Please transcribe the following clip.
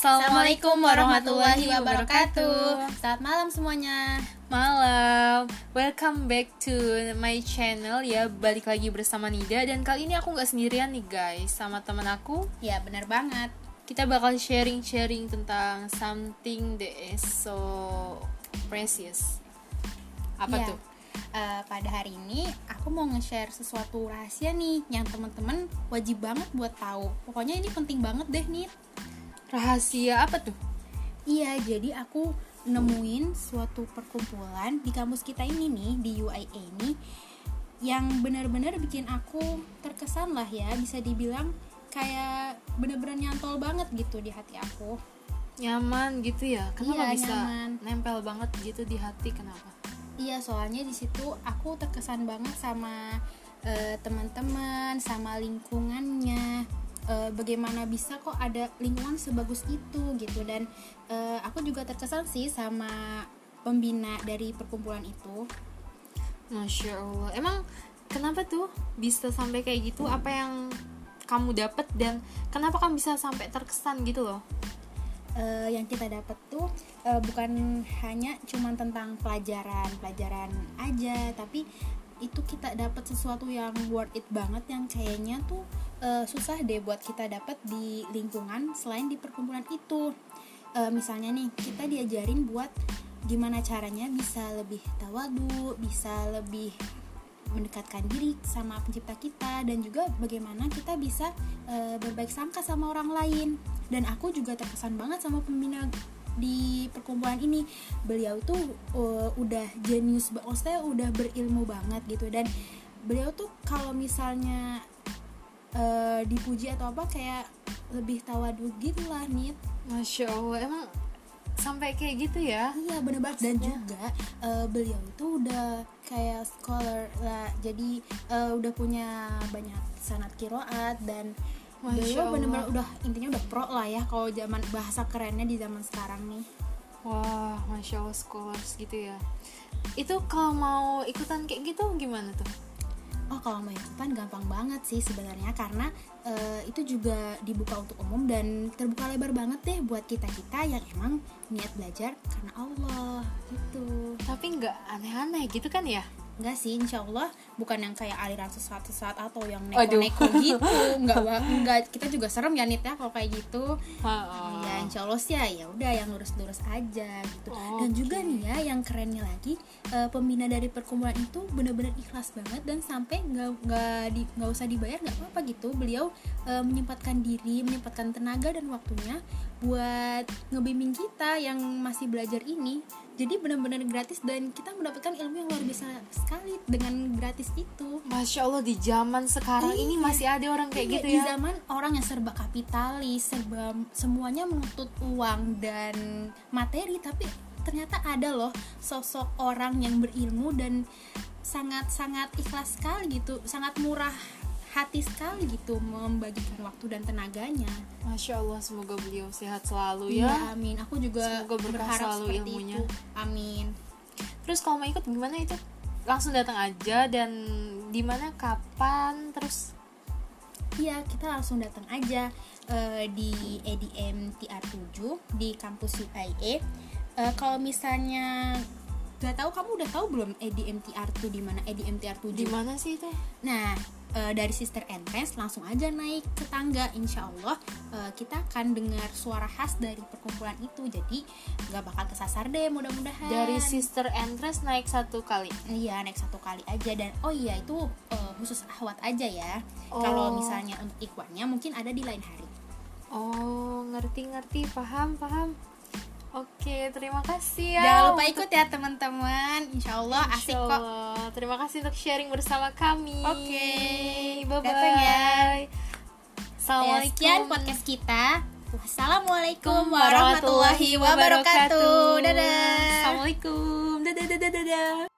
Assalamualaikum warahmatullahi wabarakatuh. Selamat malam semuanya. Malam, welcome back to my channel ya Balik lagi bersama Nida Dan kali ini aku nggak sendirian nih guys Sama teman aku Ya benar banget. Kita bakal sharing-sharing tentang something that is so precious Apa Ya, tuh? eh, pada hari ini aku mau nge-share sesuatu rahasia nih yang teman-teman wajib banget buat tahu. Pokoknya ini penting banget deh nih. Rahasia apa tuh? Iya, jadi aku nemuin suatu perkumpulan di kampus kita ini nih di UIA ini yang benar-benar bikin aku terkesan lah ya bisa dibilang kayak bener-bener nyantol banget gitu di hati aku. Nyaman gitu ya? Kenapa Iya, bisa nyaman. nempel banget gitu di hati? Kenapa? Iya, soalnya di situ aku terkesan banget sama eh, teman-teman, sama lingkungannya. Eh, bagaimana bisa kok ada lingkungan sebagus itu gitu dan eh, aku juga terkesan sih sama pembina dari perkumpulan itu. Masya Allah Emang kenapa tuh bisa sampai kayak gitu? Apa yang kamu dapat dan kenapa kamu bisa sampai terkesan gitu loh? Eh, yang kita dapat tuh eh, bukan hanya cuman tentang pelajaran pelajaran aja tapi itu kita dapat sesuatu yang worth it banget yang kayaknya tuh eh, susah deh buat kita dapat di lingkungan selain di perkumpulan itu. Eh, misalnya nih kita diajarin buat gimana caranya bisa lebih tawadu bisa lebih mendekatkan diri sama pencipta kita dan juga bagaimana kita bisa eh, berbaik sangka sama orang lain. Dan aku juga terkesan banget sama pembina di perkumpulan ini. Beliau tuh eh, udah jenius maksudnya udah berilmu banget gitu. Dan beliau tuh kalau misalnya eh, dipuji atau apa kayak lebih tawadu gitu lah nih Masya Allah Emang sampai kayak gitu ya? Iya bener banget. Dan juga eh, beliau itu udah kayak scholar lah. Jadi eh, udah punya banyak sanat kiroat dan Masya beliau bener-bener udah intinya udah pro lah ya kalau zaman bahasa kerennya di zaman sekarang nih. Wah, Masya Allah scholars gitu ya. Itu kalau mau ikutan kayak gitu gimana tuh? Oh kalau mau ikutan gampang banget sih sebenarnya karena eh, itu juga dibuka untuk umum dan terbuka lebar banget deh buat kita kita yang emang niat belajar karena Allah gitu Tapi nggak aneh-aneh gitu kan ya? Enggak sih, insya Allah bukan yang kayak aliran sesat-sesat atau yang neko-neko gitu. Enggak, enggak. Kita juga serem ya Nit ya kalau kayak gitu. Ha-ha. Ya insya Allah sih ya, ya udah yang lurus-lurus aja gitu. Dan Oke. juga nih ya yang kerennya lagi eh, pembina dari perkumpulan itu benar-benar ikhlas banget dan sampai nggak nggak di nggak usah dibayar nggak apa-apa gitu. Beliau eh, menyempatkan diri, menyempatkan tenaga dan waktunya buat ngebimbing kita yang masih belajar ini. Jadi benar-benar gratis dan kita mendapatkan ilmu yang luar biasa sekali dengan gratis itu. Masya Allah di zaman sekarang ini Iya. masih ada orang kayak Iya, gitu di ya zaman orang yang serba kapitalis, serba semuanya menuntut uang dan materi, tapi ternyata ada loh sosok orang yang berilmu dan sangat-sangat ikhlas sekali gitu, sangat murah hati sekali gitu membagikan waktu dan tenaganya. Masya Allah semoga beliau sehat selalu ya Iya, amin. Aku juga Semoga berharap selalu seperti ilmunya. itu. Amin. Terus kalau mau ikut gimana itu? Langsung datang aja dan di mana kapan terus Iya, kita langsung datang aja eh, di EDM TR7 di kampus UIA. Eh, kalau misalnya nggak tahu kamu udah tahu belum EDM TR2 di mana EDM TR7? di mana sih itu? Nah, eh, dari Sister Entrance langsung aja naik ke tangga. Insya Allah eh, kita akan dengar suara khas dari perkumpulan itu. Jadi nggak bakal kesasar deh mudah-mudahan. Dari Sister Entrance naik satu kali. Iya naik satu kali aja dan oh iya itu eh, khusus ahwat aja ya. Oh. Kalau misalnya untuk ikhwannya mungkin ada di lain hari. Oh, ngerti-ngerti, paham, paham. Oke, terima kasih ya. Jangan lupa ikut ya teman-teman. Insya Allah asik Insya kok. Allah. Terima kasih untuk sharing bersama kami. Oke. bye bye. Datang. Ya, Assalamualaikum. sekian podcast kita. Wassalamualaikum warahmatullahi wabarakatuh. Dadah. Assalamualaikum. Dadah dadah dadah.